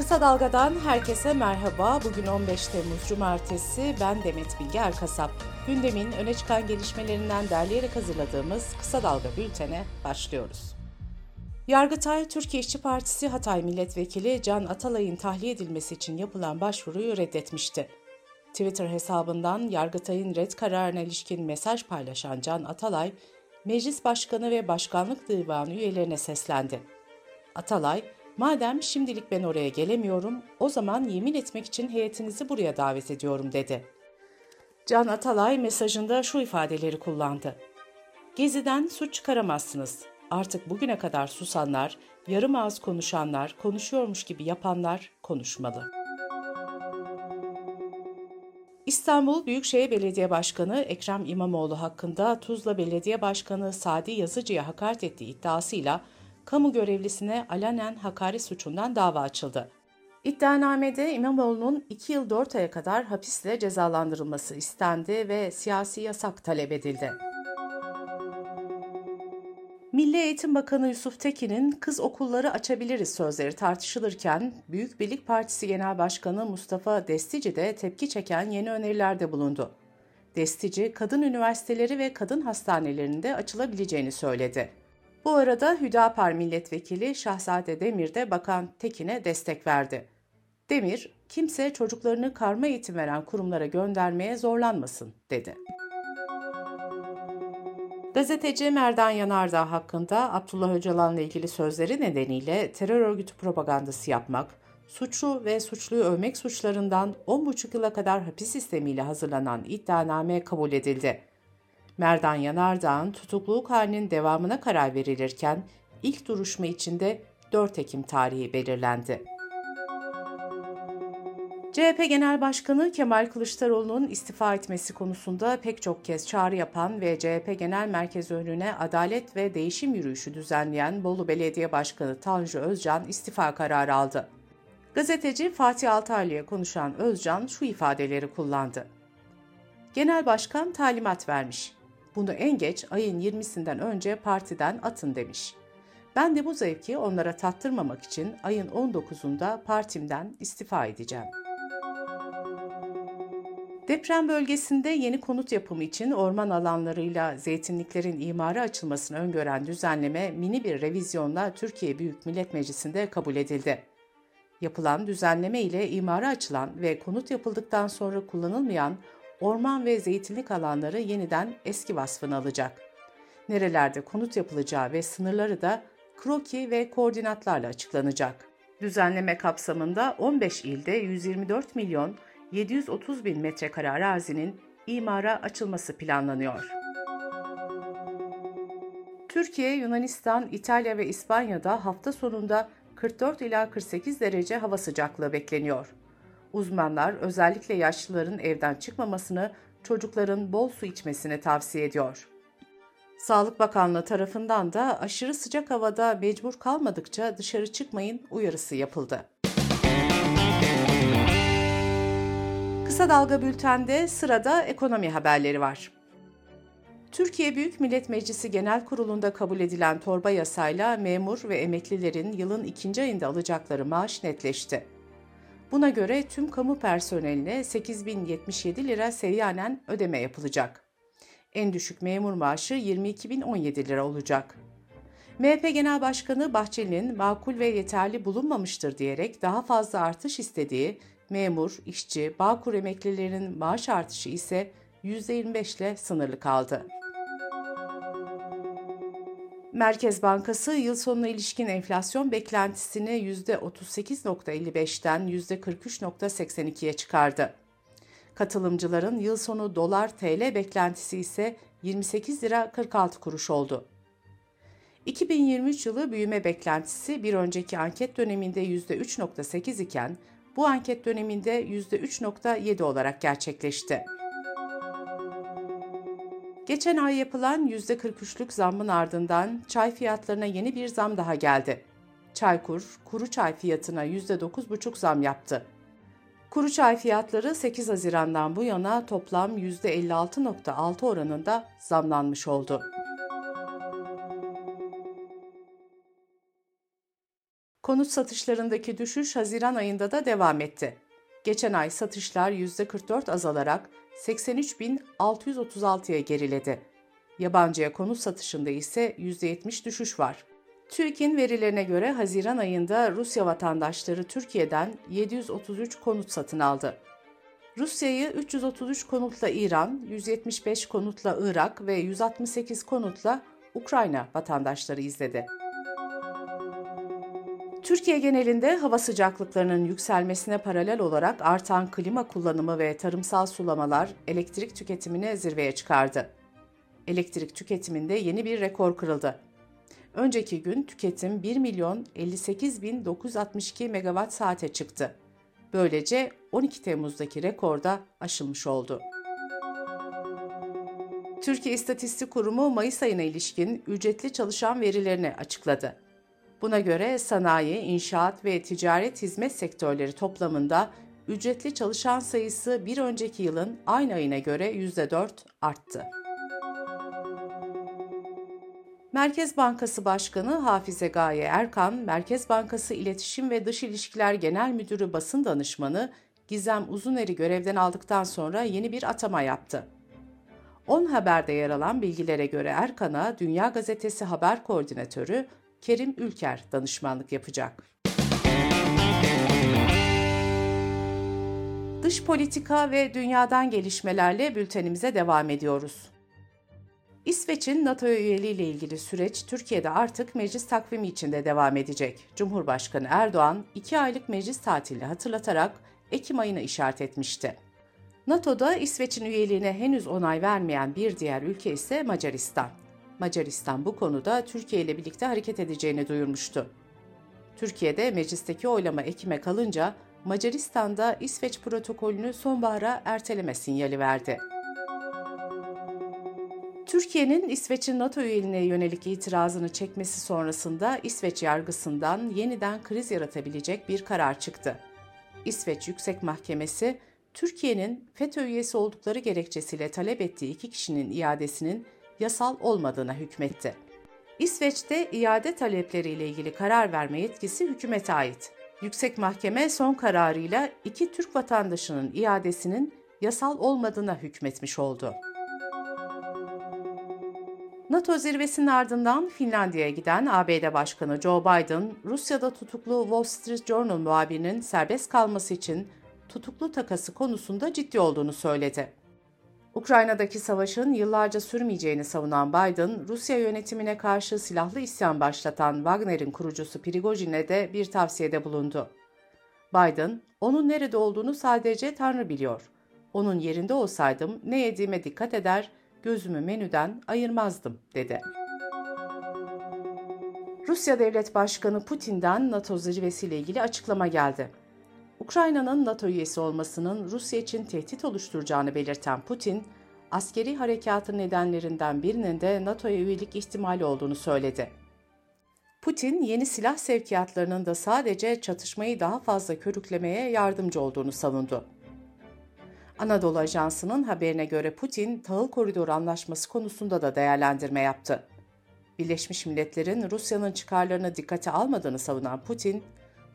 Kısa Dalga'dan herkese merhaba. Bugün 15 Temmuz Cumartesi. Ben Demet Bilge Erkasap. Gündemin öne çıkan gelişmelerinden derleyerek hazırladığımız Kısa Dalga bültene başlıyoruz. Yargıtay, Türkiye İşçi Partisi Hatay Milletvekili Can Atalay'ın tahliye edilmesi için yapılan başvuruyu reddetmişti. Twitter hesabından Yargıtay'ın red kararına ilişkin mesaj paylaşan Can Atalay, Meclis Başkanı ve Başkanlık Divanı üyelerine seslendi. Atalay, Madem şimdilik ben oraya gelemiyorum, o zaman yemin etmek için heyetinizi buraya davet ediyorum dedi. Can Atalay mesajında şu ifadeleri kullandı. Geziden suç çıkaramazsınız. Artık bugüne kadar susanlar, yarım ağız konuşanlar, konuşuyormuş gibi yapanlar konuşmalı. İstanbul Büyükşehir Belediye Başkanı Ekrem İmamoğlu hakkında Tuzla Belediye Başkanı Sadi Yazıcı'ya hakaret ettiği iddiasıyla kamu görevlisine alenen hakaret suçundan dava açıldı. İddianamede İmamoğlu'nun 2 yıl 4 aya kadar hapisle cezalandırılması istendi ve siyasi yasak talep edildi. Milli Eğitim Bakanı Yusuf Tekin'in kız okulları açabiliriz sözleri tartışılırken Büyük Birlik Partisi Genel Başkanı Mustafa Destici de tepki çeken yeni önerilerde bulundu. Destici, kadın üniversiteleri ve kadın hastanelerinde açılabileceğini söyledi. Bu arada Hüdapar Milletvekili Şahzade Demir de Bakan Tekin'e destek verdi. Demir, kimse çocuklarını karma eğitim veren kurumlara göndermeye zorlanmasın, dedi. Gazeteci Merdan Yanardağ hakkında Abdullah Öcalan'la ilgili sözleri nedeniyle terör örgütü propagandası yapmak, suçlu ve suçluyu övmek suçlarından 10,5 yıla kadar hapis sistemiyle hazırlanan iddianame kabul edildi. Merdan Yanardağ'ın tutukluluk halinin devamına karar verilirken ilk duruşma içinde 4 Ekim tarihi belirlendi. CHP Genel Başkanı Kemal Kılıçdaroğlu'nun istifa etmesi konusunda pek çok kez çağrı yapan ve CHP Genel Merkez önüne adalet ve değişim yürüyüşü düzenleyen Bolu Belediye Başkanı Tanju Özcan istifa kararı aldı. Gazeteci Fatih Altaylı'ya konuşan Özcan şu ifadeleri kullandı. Genel Başkan talimat vermiş. Bunu en geç ayın 20'sinden önce partiden atın demiş. Ben de bu zevki onlara tattırmamak için ayın 19'unda partimden istifa edeceğim. Deprem bölgesinde yeni konut yapımı için orman alanlarıyla zeytinliklerin imarı açılmasını öngören düzenleme mini bir revizyonla Türkiye Büyük Millet Meclisi'nde kabul edildi. Yapılan düzenleme ile imara açılan ve konut yapıldıktan sonra kullanılmayan orman ve zeytinlik alanları yeniden eski vasfını alacak. Nerelerde konut yapılacağı ve sınırları da kroki ve koordinatlarla açıklanacak. Düzenleme kapsamında 15 ilde 124 milyon 730 bin metrekare arazinin imara açılması planlanıyor. Türkiye, Yunanistan, İtalya ve İspanya'da hafta sonunda 44 ila 48 derece hava sıcaklığı bekleniyor. Uzmanlar özellikle yaşlıların evden çıkmamasını, çocukların bol su içmesini tavsiye ediyor. Sağlık Bakanlığı tarafından da aşırı sıcak havada mecbur kalmadıkça dışarı çıkmayın uyarısı yapıldı. Kısa Dalga Bülten'de sırada ekonomi haberleri var. Türkiye Büyük Millet Meclisi Genel Kurulu'nda kabul edilen torba yasayla memur ve emeklilerin yılın ikinci ayında alacakları maaş netleşti. Buna göre tüm kamu personeline 8077 lira seyyanen ödeme yapılacak. En düşük memur maaşı 22.017 lira olacak. MHP Genel Başkanı Bahçeli'nin makul ve yeterli bulunmamıştır diyerek daha fazla artış istediği memur, işçi, bağkur emeklilerinin maaş artışı ise %25 ile sınırlı kaldı. Merkez Bankası yıl sonuna ilişkin enflasyon beklentisini %38.55'ten %43.82'ye çıkardı. Katılımcıların yıl sonu dolar TL beklentisi ise 28 lira 46 kuruş oldu. 2023 yılı büyüme beklentisi bir önceki anket döneminde %3.8 iken bu anket döneminde %3.7 olarak gerçekleşti. Geçen ay yapılan %43'lük zammın ardından çay fiyatlarına yeni bir zam daha geldi. Çaykur, kuru çay fiyatına %9,5 zam yaptı. Kuru çay fiyatları 8 Haziran'dan bu yana toplam %56,6 oranında zamlanmış oldu. Konut satışlarındaki düşüş Haziran ayında da devam etti. Geçen ay satışlar %44 azalarak 83.636'ya geriledi. Yabancıya konut satışında ise %70 düşüş var. TÜİK'in verilerine göre Haziran ayında Rusya vatandaşları Türkiye'den 733 konut satın aldı. Rusya'yı 333 konutla İran, 175 konutla Irak ve 168 konutla Ukrayna vatandaşları izledi. Türkiye genelinde hava sıcaklıklarının yükselmesine paralel olarak artan klima kullanımı ve tarımsal sulamalar elektrik tüketimini zirveye çıkardı. Elektrik tüketiminde yeni bir rekor kırıldı. Önceki gün tüketim 1 milyon 58 bin 962 megawatt saate çıktı. Böylece 12 Temmuz'daki rekorda aşılmış oldu. Türkiye İstatistik Kurumu Mayıs ayına ilişkin ücretli çalışan verilerini açıkladı. Buna göre sanayi, inşaat ve ticaret hizmet sektörleri toplamında ücretli çalışan sayısı bir önceki yılın aynı ayına göre %4 arttı. Merkez Bankası Başkanı Hafize Gaye Erkan, Merkez Bankası İletişim ve Dış İlişkiler Genel Müdürü Basın Danışmanı Gizem Uzuner'i görevden aldıktan sonra yeni bir atama yaptı. 10 Haber'de yer alan bilgilere göre Erkan'a Dünya Gazetesi Haber Koordinatörü Kerim Ülker danışmanlık yapacak. Dış politika ve dünyadan gelişmelerle bültenimize devam ediyoruz. İsveç'in NATO üyeliği ile ilgili süreç Türkiye'de artık meclis takvimi içinde devam edecek. Cumhurbaşkanı Erdoğan iki aylık meclis tatili hatırlatarak Ekim ayına işaret etmişti. NATO'da İsveç'in üyeliğine henüz onay vermeyen bir diğer ülke ise Macaristan. Macaristan bu konuda Türkiye ile birlikte hareket edeceğini duyurmuştu. Türkiye'de meclisteki oylama Ekim'e kalınca Macaristan'da İsveç protokolünü sonbahara erteleme sinyali verdi. Türkiye'nin İsveç'in NATO üyeliğine yönelik itirazını çekmesi sonrasında İsveç yargısından yeniden kriz yaratabilecek bir karar çıktı. İsveç Yüksek Mahkemesi, Türkiye'nin FETÖ üyesi oldukları gerekçesiyle talep ettiği iki kişinin iadesinin yasal olmadığına hükmetti. İsveç'te iade talepleriyle ilgili karar verme yetkisi hükümete ait. Yüksek Mahkeme son kararıyla iki Türk vatandaşının iadesinin yasal olmadığına hükmetmiş oldu. NATO zirvesinin ardından Finlandiya'ya giden ABD Başkanı Joe Biden, Rusya'da tutuklu Wall Street Journal muhabirinin serbest kalması için tutuklu takası konusunda ciddi olduğunu söyledi. Ukrayna'daki savaşın yıllarca sürmeyeceğini savunan Biden, Rusya yönetimine karşı silahlı isyan başlatan Wagner'in kurucusu Prigojin'e de bir tavsiyede bulundu. Biden, onun nerede olduğunu sadece Tanrı biliyor. Onun yerinde olsaydım ne yediğime dikkat eder, gözümü menüden ayırmazdım, dedi. Rusya Devlet Başkanı Putin'den NATO zirvesiyle ilgili açıklama geldi. Ukrayna'nın NATO üyesi olmasının Rusya için tehdit oluşturacağını belirten Putin, askeri harekatın nedenlerinden birinin de NATO'ya üyelik ihtimali olduğunu söyledi. Putin, yeni silah sevkiyatlarının da sadece çatışmayı daha fazla körüklemeye yardımcı olduğunu savundu. Anadolu Ajansı'nın haberine göre Putin, tahıl koridoru anlaşması konusunda da değerlendirme yaptı. Birleşmiş Milletler'in Rusya'nın çıkarlarını dikkate almadığını savunan Putin,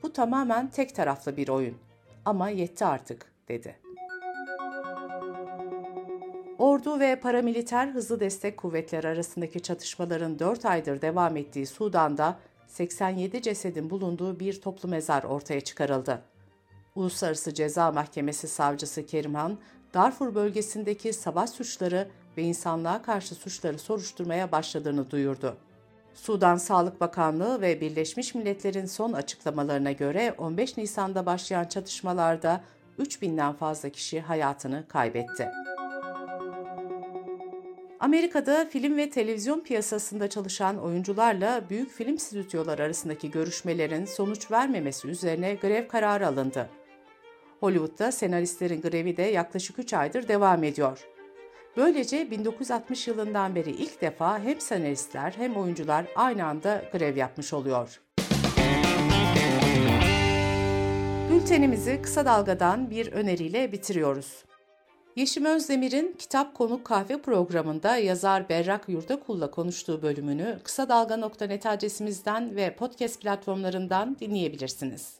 bu tamamen tek taraflı bir oyun. Ama yetti artık, dedi. Ordu ve paramiliter hızlı destek kuvvetleri arasındaki çatışmaların 4 aydır devam ettiği Sudan'da 87 cesedin bulunduğu bir toplu mezar ortaya çıkarıldı. Uluslararası Ceza Mahkemesi savcısı Kerimhan, Darfur bölgesindeki savaş suçları ve insanlığa karşı suçları soruşturmaya başladığını duyurdu. Sudan Sağlık Bakanlığı ve Birleşmiş Milletler'in son açıklamalarına göre 15 Nisan'da başlayan çatışmalarda 3000'den fazla kişi hayatını kaybetti. Amerika'da film ve televizyon piyasasında çalışan oyuncularla büyük film stüdyoları arasındaki görüşmelerin sonuç vermemesi üzerine grev kararı alındı. Hollywood'da senaristlerin grevi de yaklaşık 3 aydır devam ediyor. Böylece 1960 yılından beri ilk defa hem senaristler hem oyuncular aynı anda grev yapmış oluyor. Bültenimizi kısa dalgadan bir öneriyle bitiriyoruz. Yeşim Özdemir'in Kitap Konuk Kahve programında yazar Berrak Yurdakul'la konuştuğu bölümünü kısa dalga.net adresimizden ve podcast platformlarından dinleyebilirsiniz.